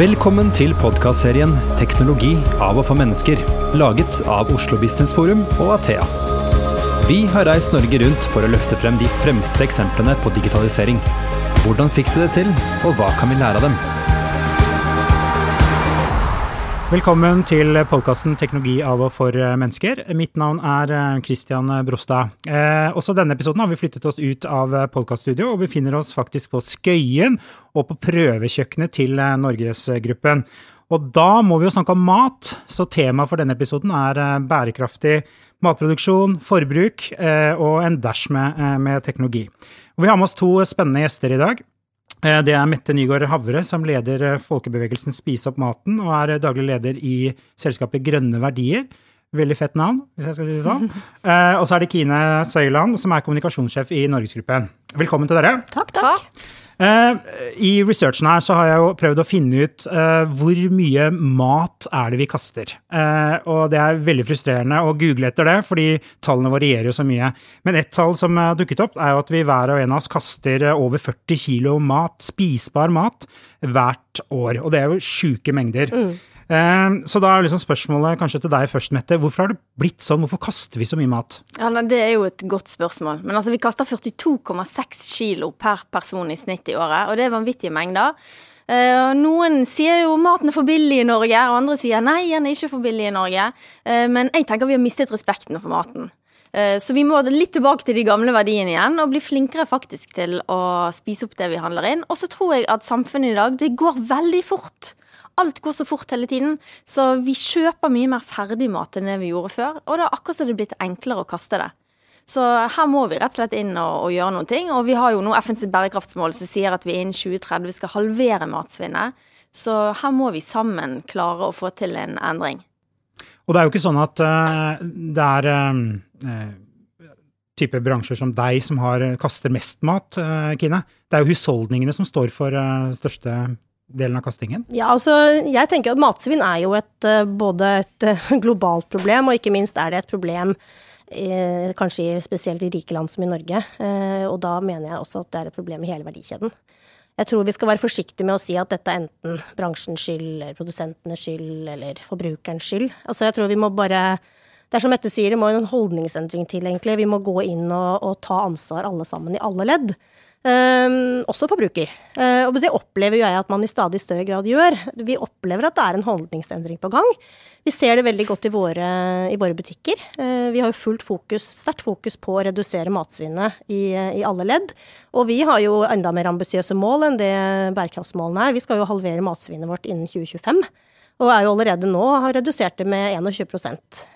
Velkommen til podkastserien 'Teknologi av og for mennesker', laget av Oslo Business Forum og Athea. Vi har reist Norge rundt for å løfte frem de fremste eksemplene på digitalisering. Hvordan fikk de det til, og hva kan vi lære av dem? Velkommen til podkasten 'Teknologi av og for mennesker'. Mitt navn er Christian Brostad. Eh, også denne episoden har vi flyttet oss ut av podkaststudio og befinner oss faktisk på Skøyen og på prøvekjøkkenet til Norgesgruppen. Og da må vi jo snakke om mat, så temaet for denne episoden er bærekraftig matproduksjon, forbruk eh, og en dash med, med teknologi. Og vi har med oss to spennende gjester i dag. Det er Mette Nygaard Havre, som leder folkebevegelsen Spis opp maten, og er daglig leder i selskapet Grønne verdier. Veldig fett navn, hvis jeg skal si det sånn. og så er det Kine Søyland, som er kommunikasjonssjef i Norgesgruppen. Velkommen til dere. Takk, takk. I researchen her så har jeg jo prøvd å finne ut hvor mye mat er det vi kaster. og det er veldig frustrerende å google etter det, fordi tallene varierer jo så mye. Men ett tall som har dukket opp, er jo at vi hver og en av oss kaster over 40 kilo mat, spisbar mat, hvert år. Og det er jo sjuke mengder. Mm. Så da er liksom spørsmålet kanskje til deg først, Mette. Hvorfor har det blitt sånn? Hvorfor kaster vi så mye mat? Ja, Det er jo et godt spørsmål. Men altså, vi kaster 42,6 kilo per person i snitt i året, og det er vanvittige mengder. Noen sier jo maten er for billig i Norge, og andre sier nei, den er ikke for billig i Norge. Men jeg tenker vi har mistet respekten for maten. Så vi må litt tilbake til de gamle verdiene igjen, og bli flinkere faktisk til å spise opp det vi handler inn. Og så tror jeg at samfunnet i dag, det går veldig fort. Alt går så fort hele tiden, så vi kjøper mye mer ferdigmat enn det vi gjorde før. Og det er akkurat som det er blitt enklere å kaste det. Så her må vi rett og slett inn og, og gjøre noen ting. Og vi har jo nå FNs bærekraftsmål som sier at vi innen 2030 skal halvere matsvinnet. Så her må vi sammen klare å få til en endring. Og det er jo ikke sånn at uh, det er uh, type bransjer som deg som har, kaster mest mat, uh, Kine. Det er jo husholdningene som står for største delen av kastingen? Ja, altså jeg tenker at matsvinn er jo et, både et globalt problem, og ikke minst er det et problem eh, kanskje spesielt i rike land som i Norge. Eh, og da mener jeg også at det er et problem i hele verdikjeden. Jeg tror vi skal være forsiktige med å si at dette er enten bransjens skyld, eller produsentenes skyld, eller forbrukerens skyld. Altså jeg tror vi må bare det er som Mette sier, det må en holdningsendring til, egentlig. Vi må gå inn og, og ta ansvar alle sammen, i alle ledd. Um, også forbruker. Uh, og det opplever jo jeg at man i stadig større grad gjør. Vi opplever at det er en holdningsendring på gang. Vi ser det veldig godt i våre, i våre butikker. Uh, vi har jo fullt fokus, sterkt fokus på å redusere matsvinnet i, i, alle ledd. Og vi har jo enda mer ambisiøse mål enn det bærekraftsmålene er. Vi skal jo halvere matsvinnet vårt innen 2025. Og er jo allerede nå har redusert det med 21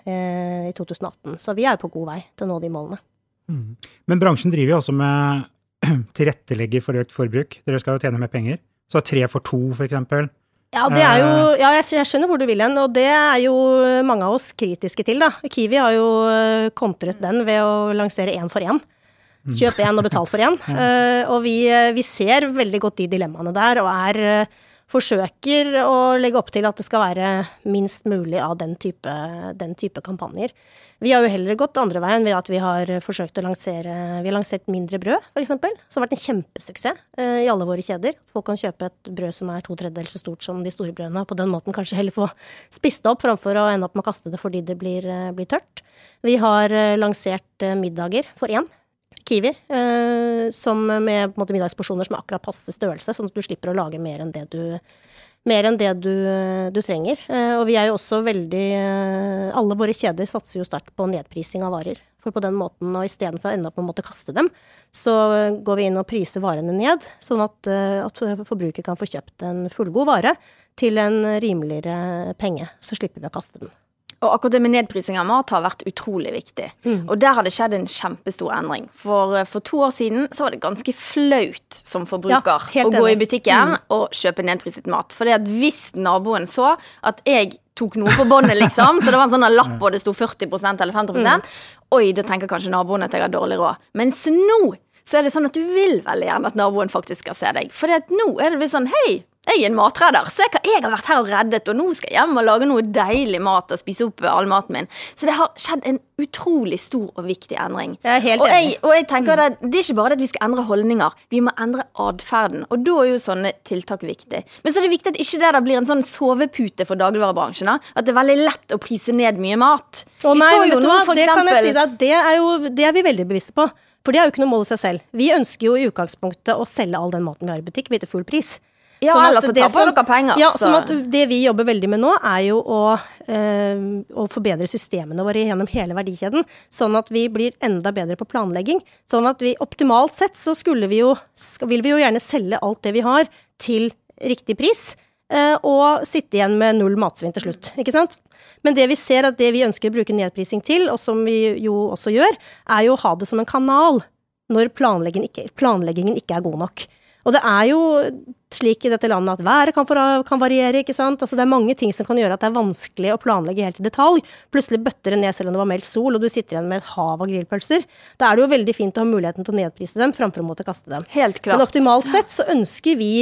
eh, i 2018. Så vi er på god vei til å nå de målene. Mm. Men bransjen driver jo også med tilrettelegger for økt forbruk. Dere skal jo tjene mer penger. Så tre for to, for eksempel. Ja, det er jo, eh. ja, jeg skjønner hvor du vil hen, og det er jo mange av oss kritiske til, da. Kiwi har jo eh, kontret den ved å lansere én for én. Mm. Kjøp én og betal for én. uh, og vi, vi, ser veldig godt de dilemmaene der, og er forsøker å legge opp til at det skal være minst mulig av den type, den type kampanjer. Vi har jo heller gått andre veien ved at vi har forsøkt å lansere Vi har lansert mindre brød, f.eks., som har vært en kjempesuksess eh, i alle våre kjeder. Folk kan kjøpe et brød som er to tredjedeler så stort som de store brødene, og på den måten kanskje heller få spist det opp framfor å ende opp med å kaste det fordi det blir, eh, blir tørt. Vi har eh, lansert middager for én Kiwi, eh, som med måte, middagsporsjoner som er akkurat passe størrelse, sånn at du slipper å lage mer enn det du, mer enn det du, du trenger. Eh, og vi er jo også veldig eh, Alle våre kjeder satser jo sterkt på nedprising av varer. For på den måten, og istedenfor å ende opp med å måtte kaste dem, så går vi inn og priser varene ned, sånn at, at forbruker kan få kjøpt en fullgod vare til en rimeligere penge. Så slipper vi å kaste den. Og akkurat det med nedprising av mat har vært utrolig viktig. Mm. Og der har det skjedd en kjempestor endring. For, eh, for to år siden så var det ganske flaut som forbruker ja, å gå i butikken mm. og kjøpe nedpriset mat. For hvis naboen så at jeg tok noe på båndet, liksom, så det var en sånn lapp og det sto 40% eller 50 mm. Oi, da tenker kanskje naboen at jeg har dårlig råd. Mens nå så er det sånn at du vil veldig gjerne at naboen faktisk skal se deg. For nå er det blitt sånn Hei, jeg er en matredder. Se hva jeg har vært her og reddet, og nå skal jeg hjem og lage noe deilig mat og spise opp all maten min. Så det har skjedd en utrolig stor og viktig endring. Jeg er helt og. Jeg, og jeg tenker at Det er ikke bare det at vi skal endre holdninger, vi må endre atferden. Og da er jo sånne tiltak viktig. Men så er det viktig at ikke det der blir en sånn sovepute for dagligvarebransjen. At det er veldig lett å prise ned mye mat. Å Vi nei, så men jo nå for det kan jeg si deg, det er, jo, det er vi veldig bevisste på. For det er jo ikke noe mål i seg selv. Vi ønsker jo i utgangspunktet å selge all den maten vi har i butikk, vi til full pris. Ja, Sånn eller så taper dere penger. Ja, så- sånn at det vi jobber veldig med nå, er jo å, øh, å forbedre systemene våre gjennom hele verdikjeden. Sånn at vi blir enda bedre på planlegging. Sånn at vi optimalt sett så skulle vi jo, vil vi jo gjerne selge alt det vi har til riktig pris. Øh, Og sitte igjen med null matsvinn til slutt, ikke sant? Men det vi ser at det vi ønsker å bruke nedprising til, og som vi jo også gjør, er jo å ha det som en kanal når planleggingen ikke, planleggingen ikke er god nok. Og det er jo slik i dette landet at været kan, for, kan variere, ikke sant. Altså det er mange ting som kan gjøre at det er vanskelig å planlegge helt i detalj. Plutselig bøtter det ned selv om det var meldt sol, og du sitter igjen med et hav av grillpølser. Da er det jo veldig fint å ha muligheten til å nedprise dem framfor å måtte kaste dem. Helt klart. Men optimalt sett så ønsker vi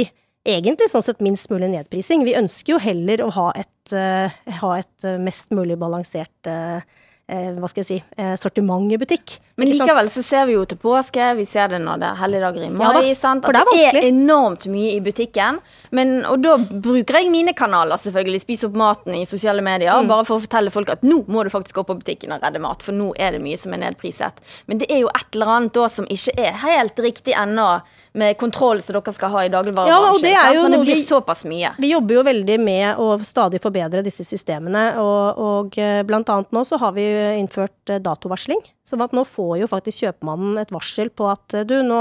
egentlig sånn sett minst mulig nedprising. Vi ønsker jo heller å ha et, uh, ha et eh, mest mulig balansert uh, hva skal jeg si, sortiment i butikk. Men likevel så ser vi jo til påske, vi ser det når det er helligdager i Ja da, mai. sant? At det er det er enormt mye i butikken. Men, og da bruker jeg mine kanaler, selvfølgelig. spiser opp maten i sosiale medier. Mm. Bare for å fortelle folk at nå må du faktisk gå på butikken og redde mat, for nå er det mye som er nedpriset. Men det er jo et eller annet da som ikke er helt riktig ennå, med kontroll som dere skal ha i Ja, og det Men det blir vi- såpass mye. Vi jobber jo veldig med å stadig forbedre disse systemene, og, og eh, blant annet nå så har vi innført eh, datovarsling. Sånn at nå får jo faktisk kjøpmannen et varsel på at eh, du, nå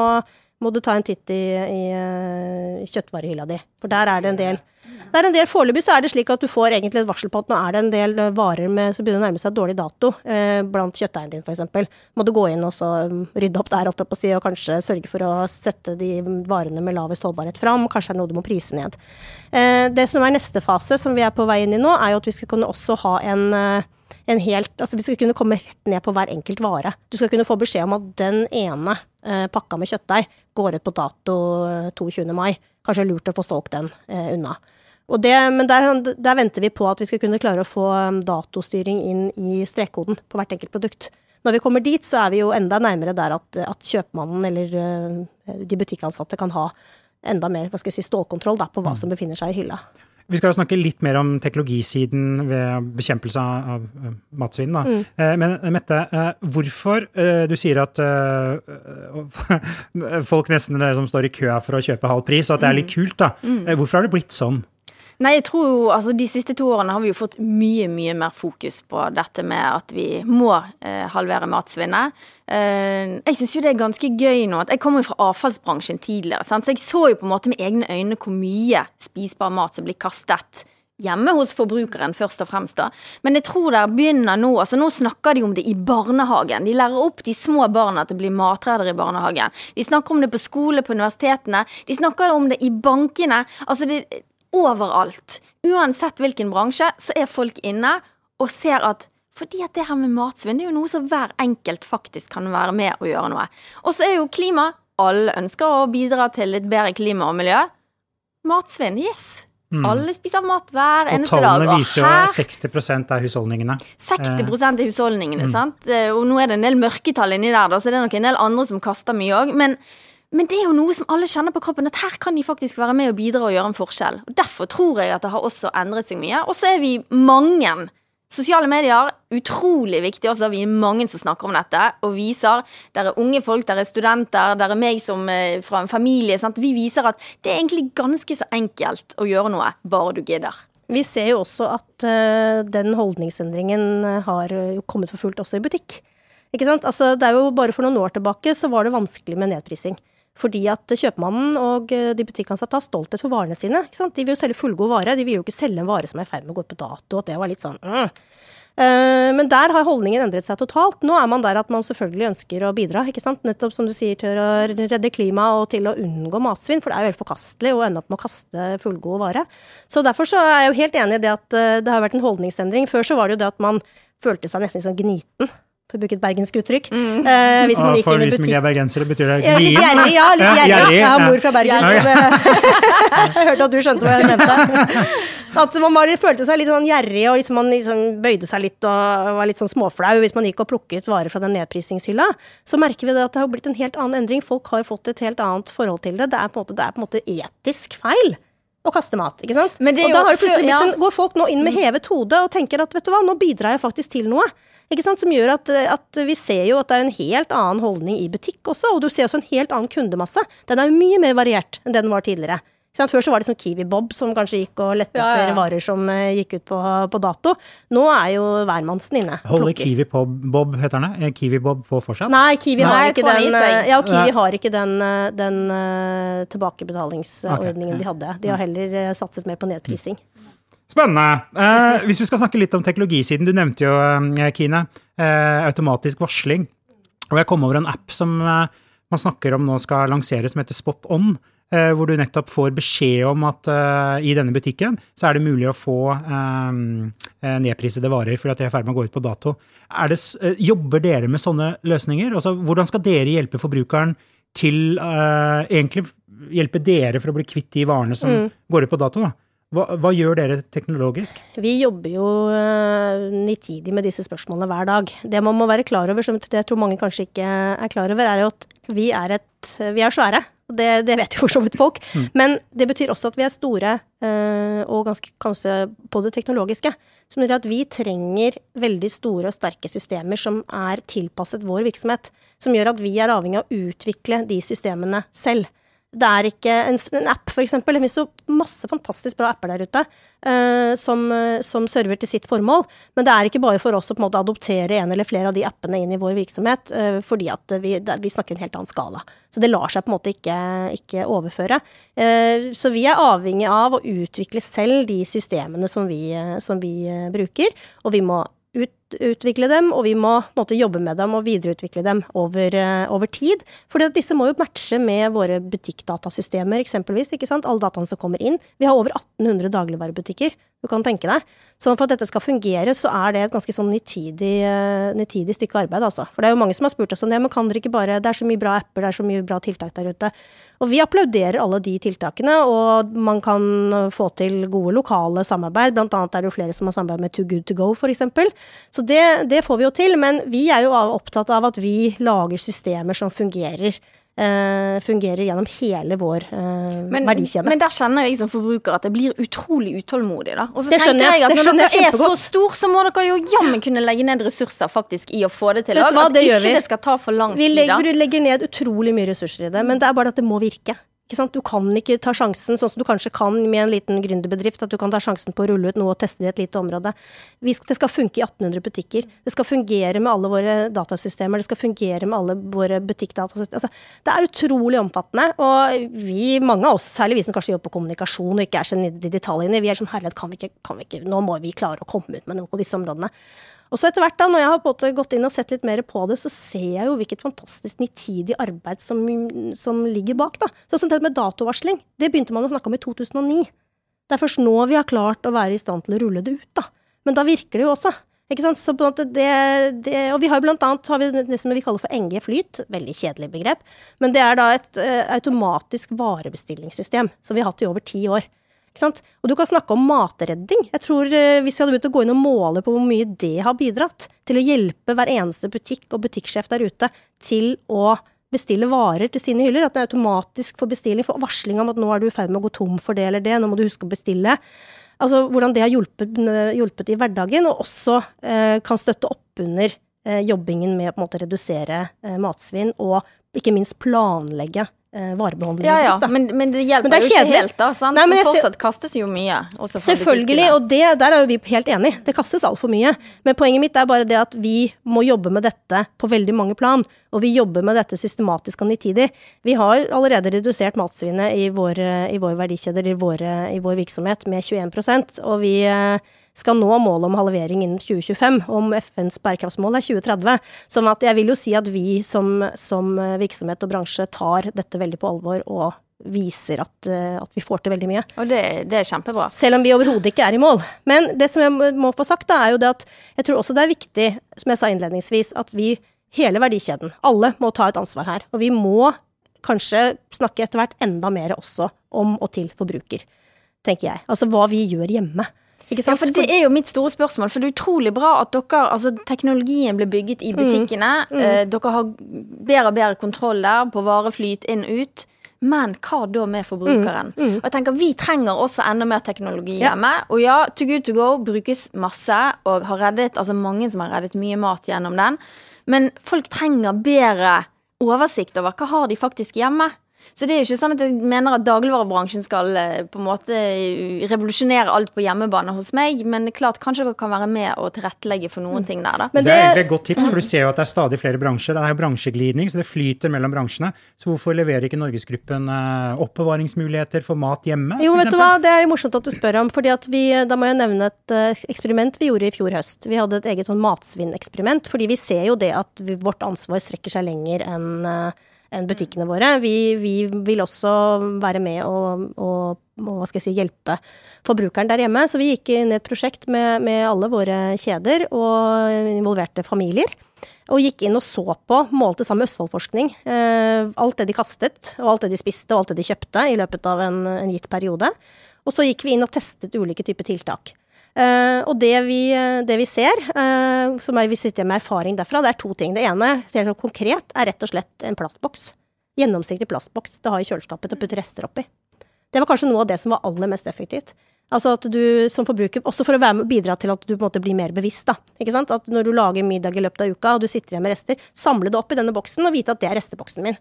må du ta en titt i, i eh, kjøttvarehylla di, for der er det en del. Det er en del, Foreløpig så er det slik at du får egentlig et varsel på at nå er det en del eh, varer med, som begynner å nærme seg dårlig dato, eh, blant kjøttdeigen din f.eks. Må du gå inn og så mm, rydde opp der, og kanskje sørge for å sette de varene med lavest holdbarhet fram. Kanskje er det noe du må prise ned. Eh, det som er neste fase, som vi er på vei inn i nå, er jo at vi skal kunne også ha en en helt, altså Vi skal kunne komme rett ned på hver enkelt vare. Du skal kunne få beskjed om at den ene eh, pakka med kjøttdeig går ut på dato eh, 22. mai. Kanskje lurt å få solgt den eh, unna. Og det, men der, der venter vi på at vi skal kunne klare å få um, datostyring inn i strekkoden på hvert enkelt produkt. Når vi kommer dit, så er vi jo enda nærmere der at, at kjøpmannen eller uh, de butikkansatte kan ha enda mer hva skal jeg si, stålkontroll da, på hva som befinner seg i hylla. Vi skal jo snakke litt mer om teknologisiden ved bekjempelse av, eh, matsvinn. Da. Mm. Eh, Men Mette, eh, hvorfor eh, du sier at eh, folk nesten som står i kø for å kjøpe halv pris, og at det er litt kult, da. Eh, Hvorfor har det blitt sånn? Nei, jeg tror jo, altså De siste to årene har vi jo fått mye mye mer fokus på dette med at vi må eh, halvere matsvinnet. Eh, jeg syns jo det er ganske gøy nå. at Jeg kommer jo fra avfallsbransjen tidligere, sant? så jeg så jo på en måte med egne øyne hvor mye spisbar mat som blir kastet hjemme hos forbrukeren, først og fremst. da. Men jeg tror det begynner nå. altså Nå snakker de om det i barnehagen. De lærer opp de små barna til å bli matredere i barnehagen. De snakker om det på skole, på universitetene. De snakker om det i bankene. altså det overalt. Uansett hvilken bransje, så er folk inne og ser at fordi at det her med matsvinn det er jo noe som hver enkelt faktisk kan være med å gjøre noe. Og så er jo klima Alle ønsker å bidra til litt bedre klima og miljø. Matsvinn, yes. Mm. Alle spiser mat hver eneste dag. Og tallene viser jo at 60% av husholdningene. 60 er husholdningene, Mm. sant? Eh, Og nå er det en del mørketall inni der, så det er nok en del andre som kaster mye òg. Men, men det er jo noe som alle kjenner på kroppen, at her kan de faktisk være med og bidra og gjøre en forskjell. Og Derfor tror jeg at det har også endret seg mye. Og så er vi mange. Sosiale medier, utrolig viktig også. Vi er mange som snakker om dette og viser. Der er unge folk, der er studenter, der er meg som eh, fra en familie. Sant? Vi viser at det er egentlig ganske så enkelt å gjøre noe, bare du gidder. Vi ser jo også at uh, den holdningsendringen eh, har kommet for fullt også i butikk. Ikke sant? Altså, det er jo bare for noen år tilbake så var det vanskelig med nedprising. Fordi at kjøpmannen og eh, de butikkansatte har stolthet for varene sine. De vil jo selge fullgod vare, de vil jo ikke selge en vare som er i ferd med å gå ut på dato. At det var litt sånn mm. Men der har holdningen endret seg totalt. Nå er man der at man selvfølgelig ønsker å bidra. ikke sant? Nettopp som du sier, til å redde klimaet og til å unngå matsvinn. For det er jo helt forkastelig å ende opp med å kaste fullgod vare. Så derfor så er jeg jo helt enig i det at eh, det har vært en holdningsendring. Før så var det jo det at man følte seg nesten sånn gniten for å bruke et bergensk uttrykk. Eh, hvis man gikk for inn i som ikke er bergensere, betyr det Ja, litt gjerrig, ja. Litt Ja, gjerrig. gjerrig, Jeg har mor fra Bergen, så det Jeg hørte at du skjønte hva jeg mente. At man bare følte seg litt sånn gjerrig, og liksom man liksom bøyde seg litt og var litt sånn småflau hvis man gikk og plukket varer fra den nedprisingshylla. Så merker vi det at det har blitt en helt annen endring. Folk har fått et helt annet forhold til det. Det er på en måte, det er på en måte etisk feil å kaste mat, ikke sant? Og da jo har det plutselig blitt en, går folk nå inn med hevet hode og tenker at vet du hva, nå bidrar jeg faktisk til noe. Ikke sant? Som gjør at, at vi ser jo at det er en helt annen holdning i butikk også, og du ser også en helt annen kundemasse. Den er jo mye mer variert enn det den var tidligere. Før så var det sånn Kiwi Bob som kanskje gikk og lette Ja, ja, etter varer som eh, gikk ut på, på dato. Nå er jo hvermannsen inne. Holder. Kiwi Bob, Bob, heter den det? Eh, Kiwi Bob på fortsatt? Nei, Kiwi Nei, har ikke den eh, Ja, og Kiwi har ikke den, eh, den uh, tilbakebetalingsordningen Ok, de hadde. De har heller eh, satset mer på nedprising. Spennende. Eh, hvis vi skal snakke litt om teknologisiden, du nevnte jo, eh, Kine, eh, automatisk varsling. Og jeg kom over en app som eh, man snakker om nå skal lanseres, som heter Spot On. eh, hvor du nettopp får beskjed om at eh, i denne butikken så er det mulig å få nedprisede varer fordi at de er i ferd med å gå ut på dato. Det, jobber dere med sånne løsninger? Altså, hvordan skal dere hjelpe forbrukeren til egentlig hjelpe dere for å bli kvitt de varene som går ut på dato? da? Hva, hva gjør dere teknologisk? Vi jobber jo uh, nitidig med disse spørsmålene hver dag. Det man må være klar over, som jeg tror mange kanskje ikke er klar over, er at vi er, et, vi er svære. Det, det vet jo for så vidt folk. Men det betyr også at vi er store, eh, og ganske kanskje på det teknologiske. Som betyr at vi trenger veldig store og sterke systemer som er tilpasset vår virksomhet. Som gjør at vi er avhengig av å utvikle de systemene selv. Det er ikke en, en app, eksempel. Det finnes jo masse fantastisk bra apper der ute eh, som, som server til sitt formål. Men det er ikke bare for oss å på en måte adoptere en eller flere av de appene inn i vår virksomhet, eh, fordi at vi, det, vi snakker en helt annen skala. Så det lar seg på en måte ikke, ikke overføre. Eh, så vi er avhengig av å utvikle selv de systemene som vi, som vi eh, bruker. Og vi må utvikle dem, og vi må måtte, jobbe med dem og videreutvikle dem over, eh, over tid. For disse må jo matche med våre butikkdatasystemer, eksempelvis. ikke sant? Alle dataene som kommer inn. Vi har over 1800 dagligvarebutikker, du kan tenke deg. Så for at dette skal fungere, så er det et ganske sånn nitidig, eh, nitidig stykke arbeid, altså. For det er jo mange som har spurt oss om det, men kan dere ikke bare Det er så mye bra apper, det er så mye bra tiltak der ute. Og vi applauderer alle de tiltakene, og man kan få til gode lokale samarbeid. Blant annet er det jo flere som har samarbeid med Too Good To Go, f.eks. Så det, det får vi jo til. Men vi er jo opptatt av at vi lager systemer som fungerer. Eh, fungerer gjennom hele vår eh, Men, verdikjede. men der kjenner jeg som forbruker at jeg blir utrolig utålmodig. da. Og så Det skjønner jeg. jeg at Det når dere er så stor, så må dere jo jammen kunne legge ned ressurser faktisk i å få det til. Hva, At det ikke vi. det skal ta for lang Vi tid. da. legger, legger ned utrolig mye ressurser i det, men det er bare at det må virke. Du kan ikke ta sjansen, sånn som du kanskje kan med en liten gründerbedrift, at du kan ta sjansen på å rulle ut noe og teste det i et lite område. Det skal funke i 1800 butikker. Det skal fungere med alle våre datasystemer. Det skal fungere med alle våre butikkdatasystemer. Altså, det er utrolig omfattende, og vi, mange av oss, særlig vi som kanskje jobber på kommunikasjon og ikke er så nede i detaljene, vi er sånn herlighet, kan vi ikke, kan vi ikke, nå må vi klare å komme ut med noe på disse områdene. Og så etter hvert da, når jeg har gått inn og sett litt mer på det, så ser jeg jo hvilket fantastisk nitidig arbeid som, som ligger bak. da. Sånn det med datovarsling. Det begynte man å snakke om i 2009. Det er først nå vi har klart å være i stand til å rulle det ut, da. Men da virker det jo også. Ikke sant? Så blant det, det, og vi har jo blant annet har vi det som vi kaller for NG Flyt, veldig kjedelig begrep, men det er da et eh, automatisk varebestillingssystem som vi har hatt i over ti år. Og du kan snakke om matredding. Jeg tror eh, Hvis vi hadde begynt å gå inn og måle på hvor mye det har bidratt til å hjelpe hver eneste butikk og butikksjef der ute til å bestille varer til sine hyller, at det automatisk for bestilling, for varsling om at nå er du i ferd med å gå tom for det eller det, nå må du huske å bestille. Altså hvordan det har hjulpet, hjulpet i hverdagen, og også eh, kan støtte opp under eh, jobbingen med å redusere eh, matsvinn, og ikke minst planlegge eh, varebeholdningen. Ja, ja, men, men det hjelper Men det jo ikke kjedelig. helt, da. Sant? Nei, men fortsatt kastes jo mye. Selvfølgelig, og det, der er jo vi helt enig. Det kastes altfor mye. Men poenget mitt er bare det at vi må jobbe med dette på veldig mange plan. Og vi jobber med dette systematisk og nitidig. Vi har allerede redusert matsvinnet i vår, i vår verdikjeder, i, våre, i vår virksomhet, med 21% og vi eh, skal nå målet om halvering innen 2025, om FNs bærekraftsmål er 2030. Sånn at jeg vil jo si at vi som, som virksomhet og bransje tar dette veldig på alvor og viser at, eh, at vi får til veldig mye. Og det, det er kjempebra. Selv om vi overhodet ikke er i mål. Men det som jeg må- må få sagt, da, er jo det at jeg tror også det er viktig, som jeg sa innledningsvis, at vi, hele verdikjeden, alle må ta et ansvar her. Og vi må kanskje snakke etter hvert enda mer også om og til forbruker, tenker jeg. Altså hva vi gjør hjemme. Ja, for Det er jo mitt store spørsmål. For det er utrolig bra at dere, altså teknologien ble bygget i butikkene. Eh, dere har bedre og bedre kontroll der på vareflyt inn og ut. Men hva da med forbrukeren? Og jeg tenker Vi trenger også enda mer teknologi Ja. hjemme. Og ja, To Good To Go brukes masse, og har reddet altså mange som har reddet mye mat gjennom den. Men folk trenger bedre oversikt over hva har de faktisk hjemme. Så det er jo ikke sånn at jeg mener at dagligvarebransjen skal eh, på en måte eh, revolusjonere alt på hjemmebane hos meg, men det klart kanskje dere kan være med og tilrettelegge for noen ting der, da. Men det, er egentlig et godt tips, for du ser jo at det er stadig flere bransjer. Det er jo bransjeglidning, så det flyter mellom bransjene. Så hvorfor leverer ikke Norgesgruppen eh, oppbevaringsmuligheter for mat hjemme? Jo, vet du hva, det er morsomt at du spør om, fordi at vi, da må jeg nevne et eksperiment vi gjorde i fjor høst. Vi hadde et eget sånn matsvinneksperiment, fordi vi ser jo det at vårt ansvar strekker seg lenger enn enn butikkene våre. Vi, vi vil også være med og, og, hva skal jeg si, hjelpe forbrukeren der hjemme. Så vi gikk inn i et prosjekt med, med alle våre kjeder og involverte familier. Og gikk inn og så på, målte sammen med Østfoldforskning, eh, alt det de kastet, og alt det de spiste, og alt det de kjøpte i løpet av en, en gitt periode. Og så gikk vi inn og testet ulike typer tiltak. Eh, og det vi, det vi ser, eh, som er, vi sitter med erfaring derfra, det er to ting. Det ene, ser jeg konkret, er rett og slett en plastboks. Gjennomsiktig plastboks til å ha i kjøleskapet til å putte rester oppi. Det var kanskje noe av det som var aller mest effektivt. Altså at du som forbruker, Også for å med, bidra til at du på en måte blir mer bevisst. da, ikke sant? At Når du lager middag i løpet av uka, og du sitter igjen med rester, samle det opp i denne boksen og vite at det er resteboksen min.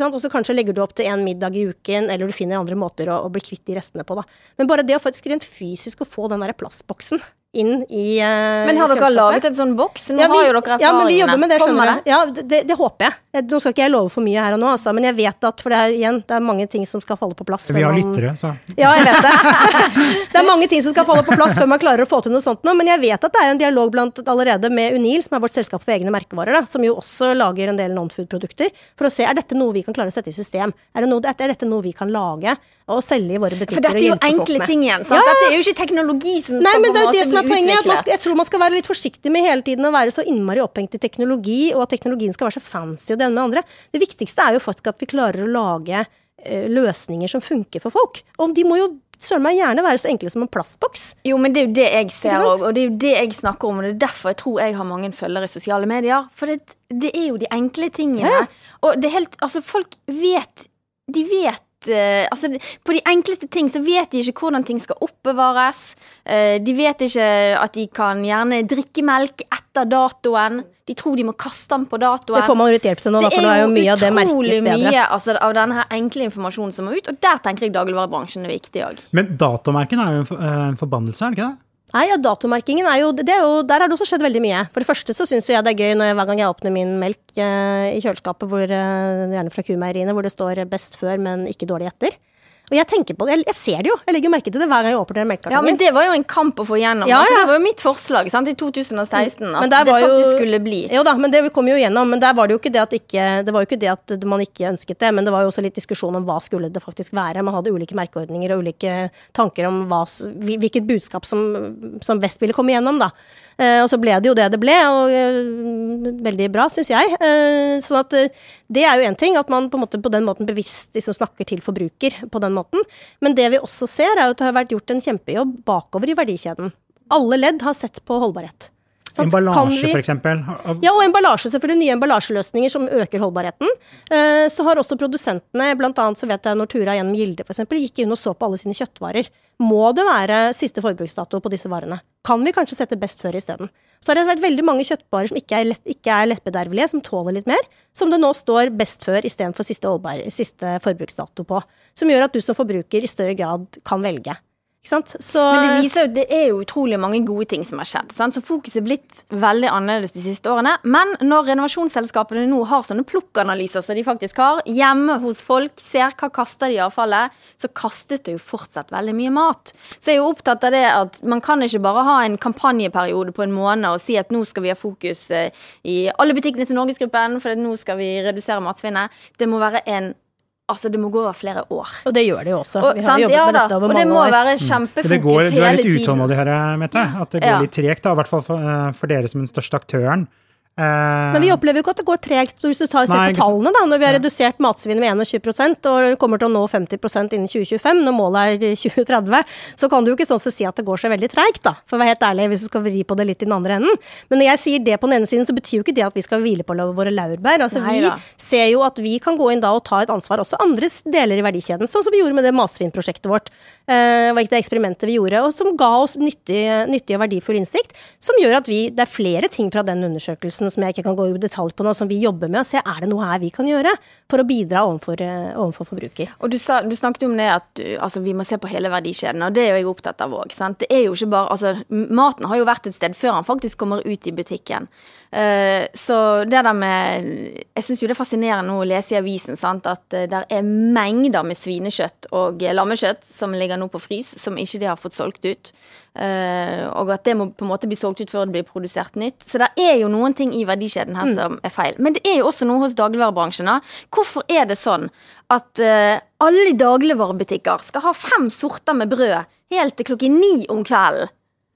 Og så kanskje legger du opp til en middag i uken, eller du finner andre måter å, å bli kvitt de restene på. da. Men bare det å faktisk rent fysisk å få den der plastboksen inn i uh, Men har dere laget en sånn boks? Nå ja, vi, har jo dere erfaringene. ja, men vi jobber med det, skjønner du. Ja, det, det håper jeg. Nå skal ikke jeg love for mye her og nå, altså, men jeg vet at For det er igjen, det er mange ting som skal falle på plass. Vi har man- lyttere, så ja, jeg vet det. det er mange ting som skal falle på plass før man klarer å få til noe sånt nå, men jeg vet at det er en dialog blant allerede med Unil, som er vårt selskap for egne merkevarer, da, som jo også lager en del non-food-produkter, for å se er dette noe vi kan klare å sette i system. Er, det noe, er dette noe vi kan lage og selge i våre butikker For dette er jo enkle ting igjen. sant? Ja, ja. Dette er jo ikke teknologi som Nei, men det er jo det som er poenget. Skal, jeg tror man skal være litt forsiktig med hele tiden å være så innmari opphengt i teknologi, og at teknologien skal være så fancy og det ene med andre. Det viktigste er jo faktisk at vi klarer å lage eh, løsninger som funker for folk. Og de må jo søren meg gjerne være så enkle som en plastboks. Jo, men det er jo det jeg ser òg, og det er jo det jeg snakker om. Og det er derfor jeg tror jeg har mange følgere i sosiale medier. For det, det er jo de enkle tingene. Ja. Og det er helt Altså, folk vet De vet altså, På de enkleste ting så vet de ikke hvordan ting skal oppbevares. Eh, de vet ikke at de kan gjerne drikke melk etter datoen. De tror de må kaste den på datoen. Det får man litt hjelp til nå, da, for nå er jo mye av det merket utrolig mye altså, av denne her enkle informasjonen som må ut, og der tenker jeg dagligvarebransjen er viktig òg. Men datomerken er jo en, for- eh, en forbannelse, er det ikke det? Nei, ja, datomerkingen er jo, det er jo Der har det også skjedd veldig mye. For det første så syns jeg det er gøy når jeg, hver gang jeg åpner min melk eh, i kjøleskapet, hvor, eh, gjerne fra kumeieriene, hvor det står 'best før, men ikke dårlig etter'. Og jeg tenker på det, jeg, jeg ser det jo, jeg legger jo merke til det hver gang jeg åpner den Ja, men det var jo en kamp å få igjennom. Ja, Altså, det var jo mitt forslag sant, i 2016, at det faktisk jo- skulle bli. Jo da, men det kom jo gjennom. Men der var det jo ikke det at ikke Det var jo ikke det at man ikke ønsket det, men det var jo også litt diskusjon om hva skulle det faktisk være. Man hadde ulike merkeordninger og ulike tanker om hva, hvilket budskap som, som best ville komme gjennom, da. Eh, og så ble det jo det det ble, og eh, veldig bra, syns jeg. Sånn at det er jo én ting, at man på, måte, på den måten bevisst liksom snakker til forbruker på den måten. Men det vi også ser, er at det har vært gjort en kjempejobb bakover i verdikjeden. Alle ledd har sett på holdbarhet. Sant? Emballasje, f.eks.? Ja, og emballasje, selvfølgelig. Nye emballasjeløsninger som øker holdbarheten. Eh, så har også produsentene, annet så vet jeg når Tura gjennom Gilde f.eks. gikk inn og så på alle sine kjøttvarer. Må det være siste forbruksdato på disse varene? Kan vi kanskje sette best før isteden? Så har det vært veldig mange kjøttvarer som ikke er, lett, ikke er lettbedervelige, som tåler litt mer, som det nå står best før istedenfor siste, holdbar- siste forbruksdato på. Som gjør at du som forbruker i større grad kan velge. Så Men det viser jo det er jo utrolig mange gode ting som har skjedd. Sant? Så fokuset er blitt veldig annerledes de siste årene. Men når renovasjonsselskapene nå har sånne plukkanalyser som de faktisk har, hjemme hos folk, ser hva kaster de i avfallet, så kastes det jo fortsatt veldig mye mat. Så jeg er jo opptatt av det at man kan ikke bare ha en kampanjeperiode på en måned og si at nå skal vi ha fokus eh, i alle butikkene til Norgesgruppen, for nå skal vi redusere matsvinnet. Det må være en altså, det må gå over flere år. Og det gjør det jo også. Og, Vi har sant? jobbet Ja med dette over og det mange må år. være Det kjempefokus går, du er litt tiden. utålmodig her, Mette. At det går Ja. litt tregt, i hvert fall for, eh, for dere som den største aktøren. Eh, Men vi opplever jo ikke at det går tregt. Hvis du tar, ser Nei, på tallene, da, når vi har redusert matsvinnet med 21% og kommer til å nå 50% innen 2025, når målet er 2030, så kan du jo ikke sånn sett si at det går så veldig treigt, da. For å være helt ærlig, hvis du skal vri på det litt i den andre enden. Men når jeg sier det på den ene siden, så betyr jo ikke det at vi skal hvile på våre laurbær. Altså, Nei vi da. ser jo at vi kan gå inn da og ta et ansvar også andre deler i verdikjeden. Sånn som vi gjorde med det matsvinnprosjektet vårt. Eh, det eksperimentet vi gjorde, og som ga oss nyttig, nyttig og verdifull innsikt. Som gjør at vi Det er flere ting fra den undersøkelsen som jeg ikke kan gå i detalj på nå, som vi jobber med, og se er det noe her vi kan gjøre for å bidra overfor, eh, overfor forbruker. Og du, sa, du snakket om det at du, altså, vi må se på hele verdikjeden, og det er jo jeg opptatt av òg. Det Altså, maten har jo vært et sted før han faktisk kommer ut i butikken. Eh, så det der med Jeg syns jo det er fascinerende å lese i avisen sant, at uh, der er mengder med svinekjøtt og eh, lammekjøtt som ligger nå på frys, som ikke de har fått solgt ut. Eh, og at det må på en måte bli solgt ut før det blir produsert nytt. Så det er jo noen ting i verdikjeden her som er feil. Men det er jo også noe hos dagligvarebransjen. da. Hvorfor er det sånn at eh, alle dagligvarebutikker skal ha fem sorter med brød helt til klokken ni om kvelden?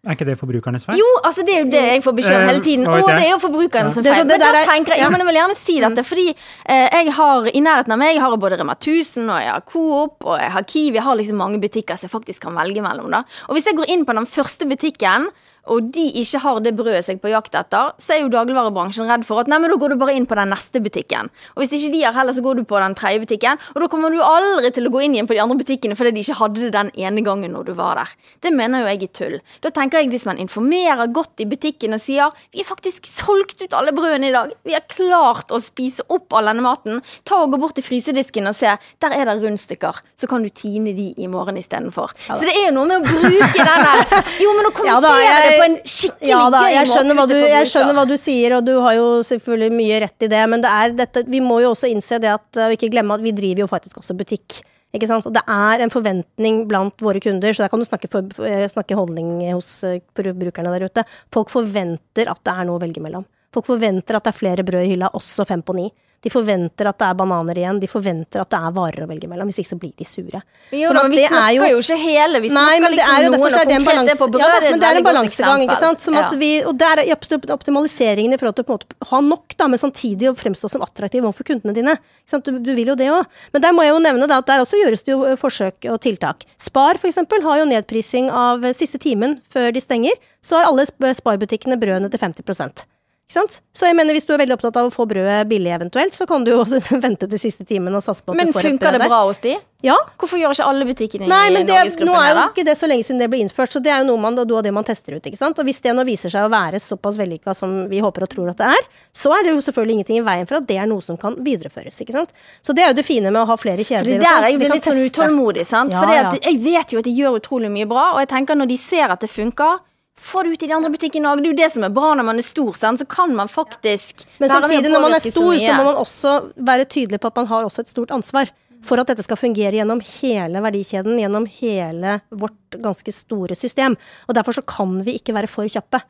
Er ikke det forbrukernes feil? Jo, altså det er jo det jeg får beskjed om Eh, hele tiden. hva Å, det er jo forbrukernes feil. Men da er- tenker jeg, ja, ja. men jeg vil gjerne si dette, fordi eh, jeg har i nærheten av meg jeg har både Rema 1000 og jeg har Coop og jeg har Kiwi. Jeg har liksom mange butikker som jeg faktisk kan velge mellom. da. Og hvis jeg går inn på den første butikken, og de ikke har det brødet seg på jakt etter, så er jo dagligvarebransjen redd for at nei, men da går du bare inn på den neste butikken. Og hvis ikke de har heller, så går du på den tredje butikken, og da kommer du aldri til å gå inn igjen på de andre butikkene fordi de ikke hadde det den ene gangen når du var der. Det mener jo jeg er tull. Da tenker jeg hvis man informerer godt i butikken og sier vi har faktisk solgt ut alle brødene i dag, vi har klart å spise opp all denne maten, ta og gå bort til frysedisken og se, der er det rundstykker, så kan du tine de i morgen istedenfor. Så det er jo noe med å bruke den der Jo, men å Ja da, kommunisere jeg- det på en skikkelig Ja da, jeg skjønner, du, jeg skjønner hva du sier, og du har jo selvfølgelig mye rett i det, men det er dette, vi må jo også innse det at, og ikke glemme at vi driver jo faktisk også butikk. Ikke sant? Og det er en forventning blant våre kunder, så der kan du snakke, for, for- snakke holdning hos brukerne forbrukerne der ute. Folk forventer at det er noe å velge mellom. Folk forventer at det er flere brød i hylla, også fem på ni. De forventer at det er bananer igjen, de forventer at det er varer å velge mellom. Hvis ikke så blir de sure. Jo, Sånn vi det er snakker jo ikke hele, vi snakker nei, det liksom er jo noen, og det en konkret balanse, det på brød ja, da, men det er en balansegang, ikke sant. Som at Ja. vi, og der er optimaliseringen i forhold til på en måte ha nok, da, men samtidig å fremstå som attraktiv overfor kundene dine. Ikke sant? Du, du vil jo det òg. Men der må jeg jo nevne da, at der også gjøres det jo eh, forsøk og tiltak. Spar for eksempel har jo nedprising av siste timen før de stenger. Så har alle sp- sparbutikkene brødene til 50 ikke sant? Så jeg mener, hvis du er veldig opptatt av å få brødet billig eventuelt, så kan du jo også vente til siste timen og satse på at Men du får et brød Men funker det bra hos de? Ja, Hvorfor gjør ikke alle butikkene Nei, i men det, Norgesgruppen nå er jo ikke det så lenge siden det ble innført, så det er jo noe, man, da, du og det man tester ut. ikke sant? Og hvis det nå viser seg å være såpass vellykka som vi håper og tror at det er, så er det jo selvfølgelig ingenting i veien for at det er noe som kan videreføres. ikke sant? Så det er jo det fine med å ha flere kjeder. det der er jeg litt sånn utålmodig, sant. Ja, For ja. jeg vet jo at de gjør utrolig mye bra, og jeg tenker når de ser at det funker, få det ut i de andre butikkene òg. Det er jo det som er bra når man er stor, sant? så kan man faktisk Men samtidig, når man er stor, så så, må man også være tydelig på at man har også et stort ansvar. For at dette skal fungere gjennom hele verdikjeden, gjennom hele vårt ganske store system. Og derfor så kan vi ikke være for kjappe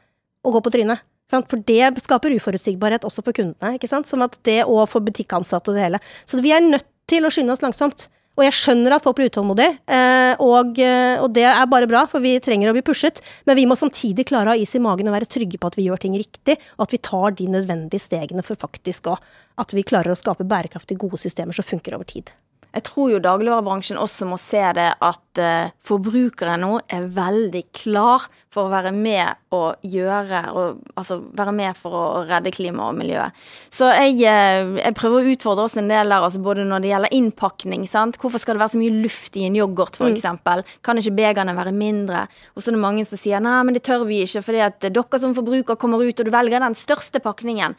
og gå på trynet. For det skaper uforutsigbarhet også for kundene. ikke sant? Som at det og for butikkansatte og det hele. Så vi er nødt til å skynde oss langsomt. Og jeg skjønner at folk blir utålmodige, eh, og, eh, og det er bare bra, for vi trenger å bli pushet. Men vi må samtidig klare å ha is i magen og være trygge på at vi gjør ting riktig, og at vi tar de nødvendige stegene for faktisk å At vi klarer å skape bærekraftige, gode systemer som funker over tid. Jeg tror jo dagligvarebransjen også må se det at uh, forbrukere nå er veldig klar for å være med og gjøre og, Altså være med for å redde klima og miljøet. Så jeg, eh, jeg prøver å utfordre oss en del der, altså både når det gjelder innpakning. sant? Hvorfor skal det være så mye luft i en yoghurt, Mm. f.eks.? Kan ikke begerne være mindre? Og så er det mange som sier nei, men det tør vi ikke, fordi at dere som forbruker kommer ut, og du velger den største pakningen.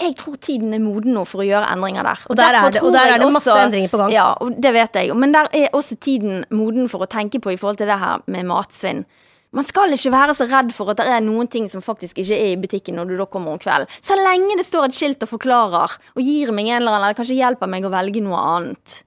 Jeg tror tiden er moden nå for å gjøre endringer der. Og der er det- og der er det masse også- endringer på gang. Ja, og det vet jeg. Men der er også tiden moden for å tenke på i forhold til det her med matsvinn. Man skal ikke være så redd for at det er noen ting som faktisk ikke er i butikken når du da kommer om kvelden. Så lenge det står et skilt og forklarer, og gir meg en eller annen, eller kanskje hjelper meg å velge noe annet.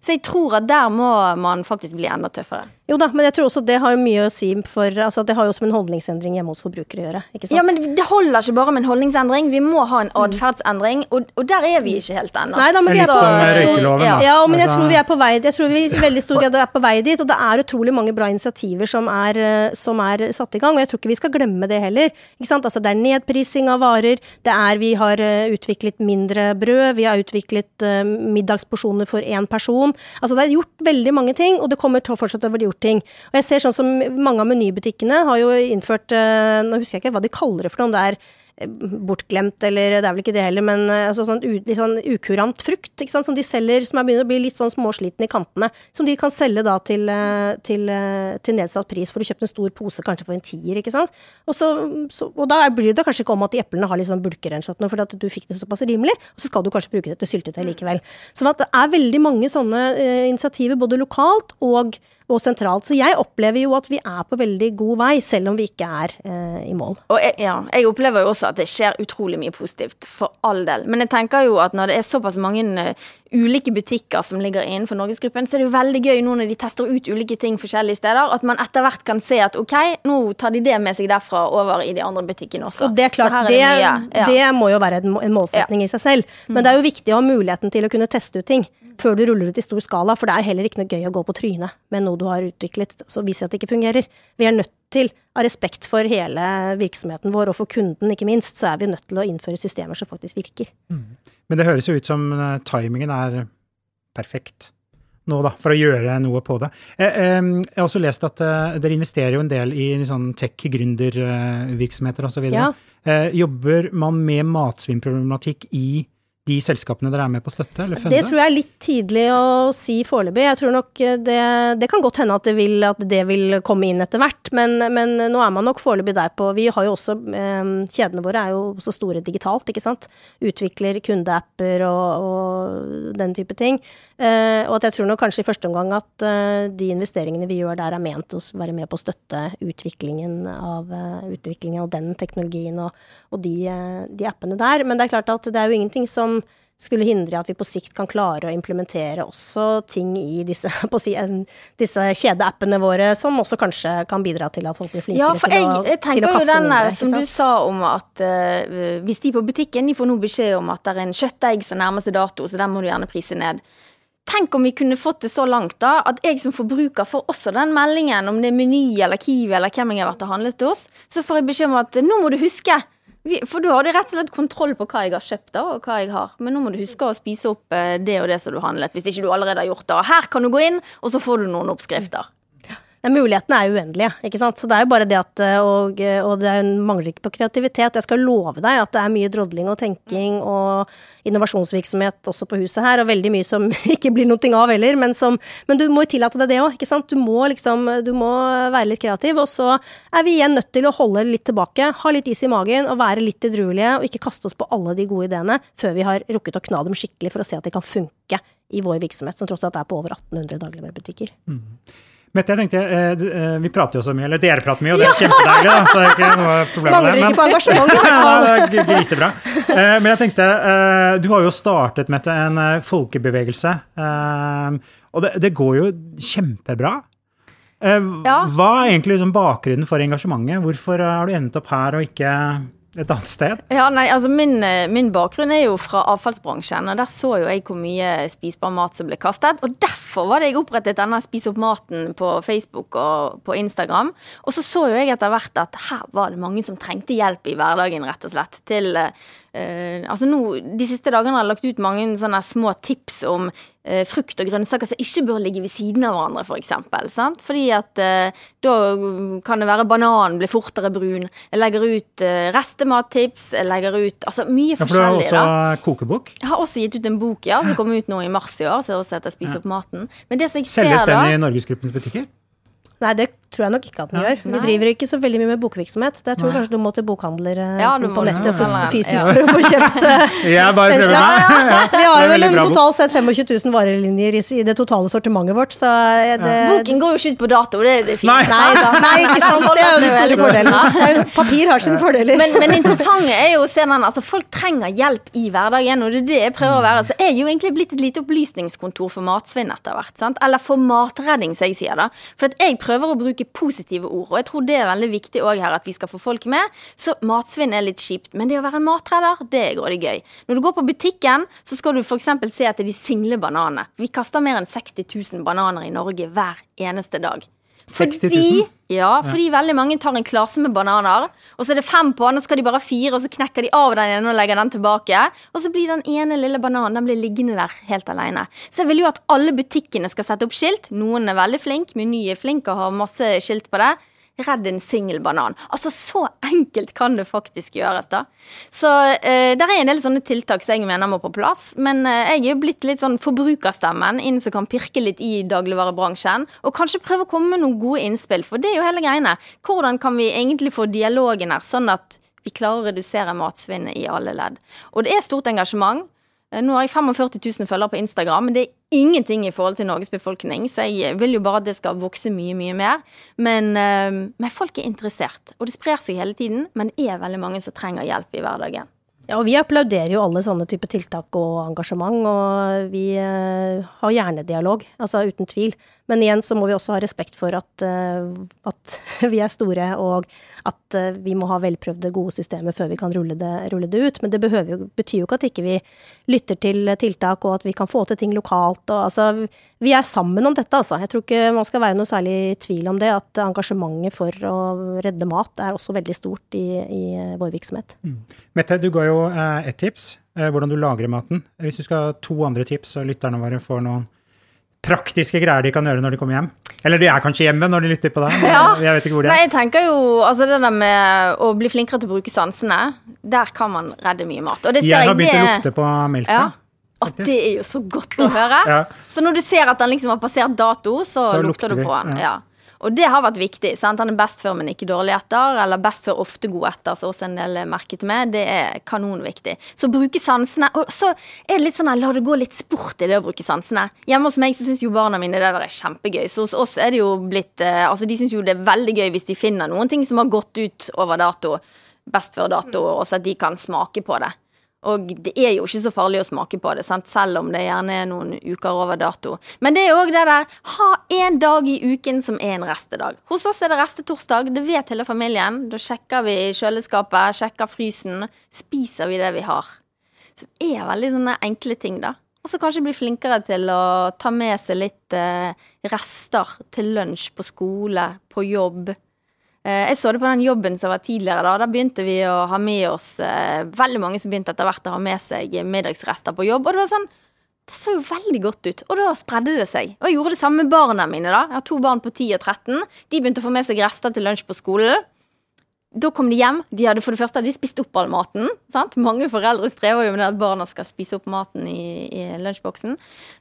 Så jeg tror at der må man faktisk bli enda tøffere. Jo da, men jeg tror også det har mye å si for altså Det har jo også med en holdningsendring hjemme hos forbrukere å gjøre. ikke sant? Ja, men det holder ikke bare med en holdningsendring. Vi må ha en atferdsendring, og, og der er vi ikke helt ennå. Nei da, men Det er vi er på, som tror- røykeloven, ja. da. Ja, men jeg Altså- tror vi er på vei Jeg tror vi i veldig stor grad er på vei dit, og det er utrolig mange bra initiativer som er, eh, som er satt i gang, og jeg tror ikke vi skal glemme det heller. Ikke sant? Altså, det er nedprising av varer, det er vi har eh, utviklet mindre brød, vi har utviklet eh, middagsporsjoner for én person. Altså, det er gjort veldig mange ting, og det kommer til å fortsette å bli gjort ting. Og jeg ser sånn som mange av menybutikkene har jo innført eh, Nå husker jeg ikke hva de kaller det for noe, om det er eh, bortglemt, eller det er vel ikke det heller, men eh, altså sånn, litt sånn ukurant frukt, ikke sant, som de selger, som er begynner å bli litt sånn småsliten i kantene, som de kan selge da til, til, til nedsatt pris, for du kjøpe en stor pose kanskje for en tier, ikke sant, og, så, så, og da bryr det kanskje ikke om at de eplene har litt sånn bulker bulkerensjått nå, fordi at du fikk det såpass rimelig, og så skal du kanskje bruke det til syltetøy likevel. Så at det er veldig mange sånne eh, initiativer, både lokalt og og sentralt. Så jeg opplever jo at vi er på veldig god vei, selv om vi ikke er eh, i mål. Og jeg, ja, jeg opplever jo også at det skjer utrolig mye positivt, for all del. Men jeg tenker jo at når det er såpass mange eh, ulike butikker som ligger innenfor Norgesgruppen, så er det jo veldig gøy nå når de tester ut ulike ting forskjellige steder, at man etter hvert kan se at ok, nå tar de det med seg derfra over i de andre butikkene også. Og det er klart, er det, det. Ja. det må jo være en målsetning ja. i seg selv. Men det er jo viktig å ha muligheten til å kunne teste ut ting før du ruller ut i stor skala, for det er heller ikke noe gøy å gå på trynet med noe du har utviklet så viser at det ikke fungerer. Vi er nødt til, av respekt for hele virksomheten vår og for kunden ikke minst, så er vi nødt til å innføre systemer som faktisk virker. Men det høres jo ut som eh, timingen er perfekt nå, da, for å gjøre noe på det. Eh, eh, Jeg har også lest at dere investerer jo en del i sånn tech-gründervirksomheter osv. Ja. Eh, Jobber man med matsvinnproblematikk i de selskapene dere er med på å støtte, eller funde? Det tror jeg er litt tidlig å si foreløpig. Jeg tror nok det, det kan godt hende at det vil, at det vil komme inn etter hvert, men, men nå er man nok foreløpig der på Vi har jo også eh, Kjedene våre er jo så store digitalt, ikke sant. Utvikler kundeapper og, og den type ting. Eh, og at jeg tror nok kanskje i første omgang at eh, de investeringene vi gjør der, er ment å være med på å støtte utviklingen av, utviklingen av den teknologien og, og de, de appene der. Men det er klart at det er jo ingenting som skulle hindre at vi på sikt kan klare å implementere også ting i disse, å si, disse kjedeappene våre, som også kanskje kan bidra til at folk blir flinkere Ja, for jeg, jeg, å, jeg til tenker å jo denne den mindre. der som du sa om at uh, hvis de på butikken de får nå beskjed om at det er en kjøttegg som nærmer seg dato, så den må du gjerne prise ned. Tenk om vi kunne fått det så langt da, at jeg som forbruker får også den meldingen, om det er Meny eller Kiwi eller hvem jeg har vært og handlet hos, så får jeg beskjed om at nå må du huske. For da har du rett og slett kontroll på hva jeg har kjøpt da, og hva jeg har. Men nå må du huske å spise opp eh, det og det som du handlet, hvis ikke du allerede har gjort det. Her kan du gå inn, og så får du noen oppskrifter. Ja, mulighetene er uendelige, ikke sant. Så det er jo bare det at eh, Og, og det er- mangler ikke på kreativitet. Og jeg skal love deg at det er mye drodling og tenking og innovasjonsvirksomhet også på huset her, og veldig mye som ikke blir noe av heller, men som Men du må jo tillate deg det òg, ikke sant. Du må liksom Du må være litt kreativ, og så er vi igjen nødt til å holde litt tilbake, ha litt is i magen og være litt edruelige, og ikke kaste oss på alle de gode ideene før vi har rukket å kna dem skikkelig for å se at de kan funke i vår virksomhet, som tross alt er på over 1800 dagligvarebutikker. Mette, jeg tenkte, eh, eh, vi prater jo så mye, eller dere prater mye, og det er kjempedeilig, da, så det er ikke noe problem Mangler med det. ikke på engasjement, det er grisebra. Eh, Men jeg tenkte, eh, du har jo startet, Mette, en folkebevegelse, og det, det går jo kjempebra. Hva er egentlig liksom bakgrunnen for engasjementet? Hvorfor har du endt opp her og ikke et annet sted? Ja, nei, altså min, eh, min bakgrunn er jo fra avfallsbransjen, og der så jo jeg hvor mye spisbar mat som ble kastet. Og derfor var det jeg opprettet denne Spis opp maten på Facebook og på Instagram. Og så så jo jeg etter hvert at her var det mange som trengte hjelp i hverdagen, rett og slett. Til eh, Altså nå, de siste dagene har jeg lagt ut mange sånne små tips om frukt og grønnsaker som ikke bør ligge ved siden av hverandre, for eksempel, sant? Fordi at eh, da kan det være bananen blir fortere brun. Jeg legger ut eh, restemattips, jeg legger ut altså mye Ja, for du har også da. kokebok. Jeg har også gitt ut en bok ja, som kom ut nå i mars i år, som også heter Spis opp maten. Men det som jeg ser Selges da den i Norgesgruppens butikker? Nei, det tror jeg nok ikke at den Ja. gjør. Vi Nei. driver ikke så veldig mye med bokvirksomhet. Det tror jeg kanskje du må til bokhandler eh, Ja, må, på nettet for fysisk Ja. for å få kjøpt eh, Jeg bare den slags. Ja, Ja, Vi har er jo vel en totalt sett 25 000 varelinjer i, det totale sortimentet vårt, så eh, det Boken går jo ikke ut på dato, det er det fint. Nei. Nei da. Nei, ikke sant. Det er jo den store er jo- Papir har sine fordeler. Men, men interessante er jo å se den, altså folk trenger hjelp i hverdagen, og det er det jeg prøver å være. Så jeg er jo egentlig blitt et lite opplysningskontor for matsvinn etter hvert. sant? Eller for matredning, som jeg sier da. For at jeg prøver å bruke positive ord, og jeg tror det er veldig viktig òg her at vi skal få folk med. Så matsvinn er litt kjipt, men det å være en matredder, det er grådig gøy. Når du går på butikken, så skal du f.eks. se etter de single bananene. Vi kaster mer enn 60 000 bananer i Norge hver eneste dag. 60 000? Fordi, ja, fordi veldig mange tar en klase med bananer, og så er det fem på den, og så skal de bare ha fire, og så knekker de av den ene og legger den tilbake. Og så blir den ene lille bananen den blir liggende der helt alene. Så jeg vil jo at alle butikkene skal sette opp skilt. Noen er veldig flink, Meny er flink og har masse skilt på det. Redd en singel banan. Altså, så enkelt kan det faktisk gjøres, da. Så eh, det er en del sånne tiltak som jeg mener må på plass. Men eh, jeg er jo blitt litt sånn forbrukerstemmen inn som kan pirke litt i dagligvarebransjen. Og kanskje prøve å komme med noen gode innspill, for det er jo hele greiene. Hvordan kan vi egentlig få dialogen her, sånn at vi klarer å redusere matsvinnet i alle ledd. Og det er stort engasjement. Eh, Nå har jeg 45 000 følgere på Instagram, men det er ingenting i forhold til Norges befolkning, så jeg vil jo bare at det skal vokse mye, mye mer. Men, eh, men folk er interessert, og det sprer seg hele tiden, men det er veldig mange som trenger hjelp i hverdagen. Ja, og vi applauderer jo alle sånne type tiltak og engasjement, og vi eh, har gjerne dialog, altså uten tvil. Men igjen så må vi også ha respekt for at, at vi er store, og at eh, vi må ha velprøvde, gode systemer før vi kan rulle det, rulle det ut. Men det jo, betyr jo ikke at ikke vi lytter til tiltak, og at vi kan få til ting lokalt. Og, altså, vi er sammen om dette, altså. Jeg tror ikke man skal være noe særlig i tvil om det, at engasjementet for å redde mat er også veldig stort i, i vår virksomhet. Mette, du ga jo eh, ett tips, eh, hvordan du lagrer maten. Hvis du skal ha to andre tips, så lytterne våre får noen praktiske greier de kan gjøre når de kommer hjem. Eller de er kanskje hjemme når de lytter på deg. Ja. Jeg vet ikke hvor de Nei, er. jeg tenker jo altså det der med å bli flinkere til å bruke sansene, der kan man redde mye mat. Og det ser Jeg har begynt å det- lukte på melka. Ja. At det er jo så godt å høre. Ja. Så når du ser at den liksom har passert dato, så, Så lukter lukter du på den. ja. Og det har vært viktig. sant? Han er best før, men ikke dårlig etter. Eller best før, ofte god etter, som også en del er merket med. Det er kanonviktig. Så bruke sansene. Og så er det litt sånn la det gå litt sport i det å bruke sansene. Hjemme hos meg så syns jo barna mine det er kjempegøy. Så hos oss er det jo blitt eh, Altså, de syns jo det er veldig gøy hvis de finner noen ting som har gått ut over dato. Best før dato, og så at de kan smake på det. Og det er jo ikke så farlig å smake på det, sant? selv om det gjerne er noen uker over dato. Men det er òg det der ha en dag i uken som er en restedag. Hos oss er det restetorsdag, det vet hele familien. Da sjekker vi kjøleskapet, sjekker frysen. Spiser vi det vi har. Så det er veldig sånne enkle ting, da. Og så kanskje bli flinkere til å ta med seg litt eh, rester til lunsj på skole, på jobb. Eh, Jeg så det på den jobben som var tidligere. Da Da begynte vi å ha med oss eh, Veldig mange som begynte etter hvert å ha med seg middagsrester på jobb. Og det var sånn Det så jo veldig godt ut. Og da spredde det seg. Og jeg gjorde det samme med barna mine. da Jeg har to barn på 10 og 13. De begynte å få med seg rester til lunsj på skolen. Da kom de hjem. De hadde For det første de spist opp all maten. Sant? Mange foreldre strever jo med at barna skal spise opp maten i, i lunsjboksen.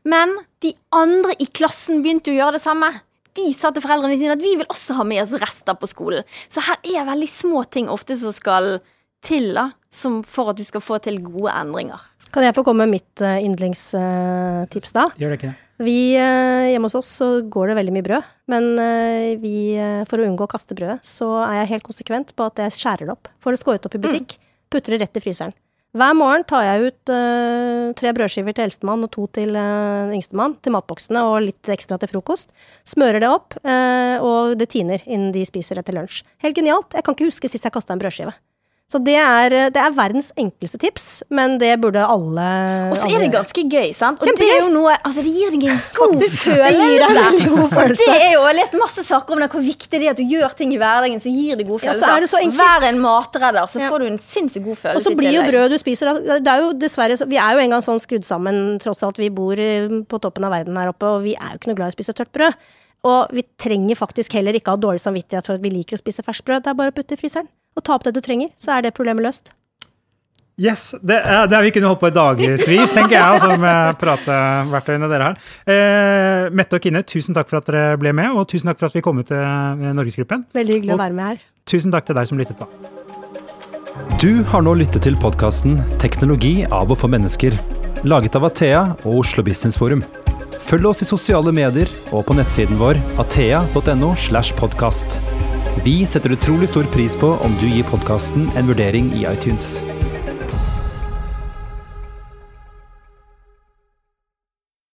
Men de andre i klassen begynte å gjøre det samme. De sa til foreldrene sine at vi vil også ha med oss rester på skolen. Så her er veldig små ting ofte som skal til da, som for at du skal få til gode endringer. Kan jeg få komme med mitt uh, yndlingstips da? Gjør det ikke det? Vi, eh, hjemme hos oss så går det veldig mye brød, men eh, vi, eh, for å unngå å kaste brødet, så er jeg helt konsekvent på at jeg skjærer det opp. Får det skåret opp i butikk, putter det rett i fryseren. Hver morgen tar jeg ut uh, tre brødskiver til eldstemann og to til uh, yngstemann til matboksene og litt ekstra til frokost. Smører det opp, uh, og det tiner innen de spiser det til lunsj. Helt genialt. Jeg kan ikke huske sist jeg kasta en brødskive. Så det er, det er verdens enkleste tips, men det burde alle Og så er det ganske gøy, sant? Og det er jo noe Altså, det gir deg en god følelse. god følelse. Det er jo, Jeg har lest masse saker om det, hvor viktig det er at du gjør ting i hverdagen som gir deg gode Ja, så følelser. er det så. Vær en matredder, så Ja. får du en sinnssykt god følelse. Og så blir jo brød du spiser Det er jo dessverre Vi er jo en gang sånn skrudd sammen, tross alt vi bor eh, på toppen av verden her oppe, og vi er jo ikke noe glad i å spise tørt brød. Og vi trenger faktisk heller ikke ha dårlig samvittighet for at vi liker å spise ferskt brød. Det er bare å putte i fryseren og ta opp det du trenger, så er det problemet løst. Yes, det, er- det har vi kunnet holdt på i dagevis, tenker jeg, altså med prateverktøyene dere har. Eh, Mette og Kine, tusen takk for at dere ble med, og tusen takk for at vi kom ut til eh, Norgesgruppen. Veldig hyggelig Og- å være med her. Tusen takk til deg som lyttet på. Du har nå lyttet til podkasten 'Teknologi av og for mennesker', laget av Athea og Oslo Business Forum. Følg oss i sosiale medier og på nettsiden vår athea.no. slash podkast. Vi setter utrolig stor pris på om du gir podkasten en vurdering i iTunes.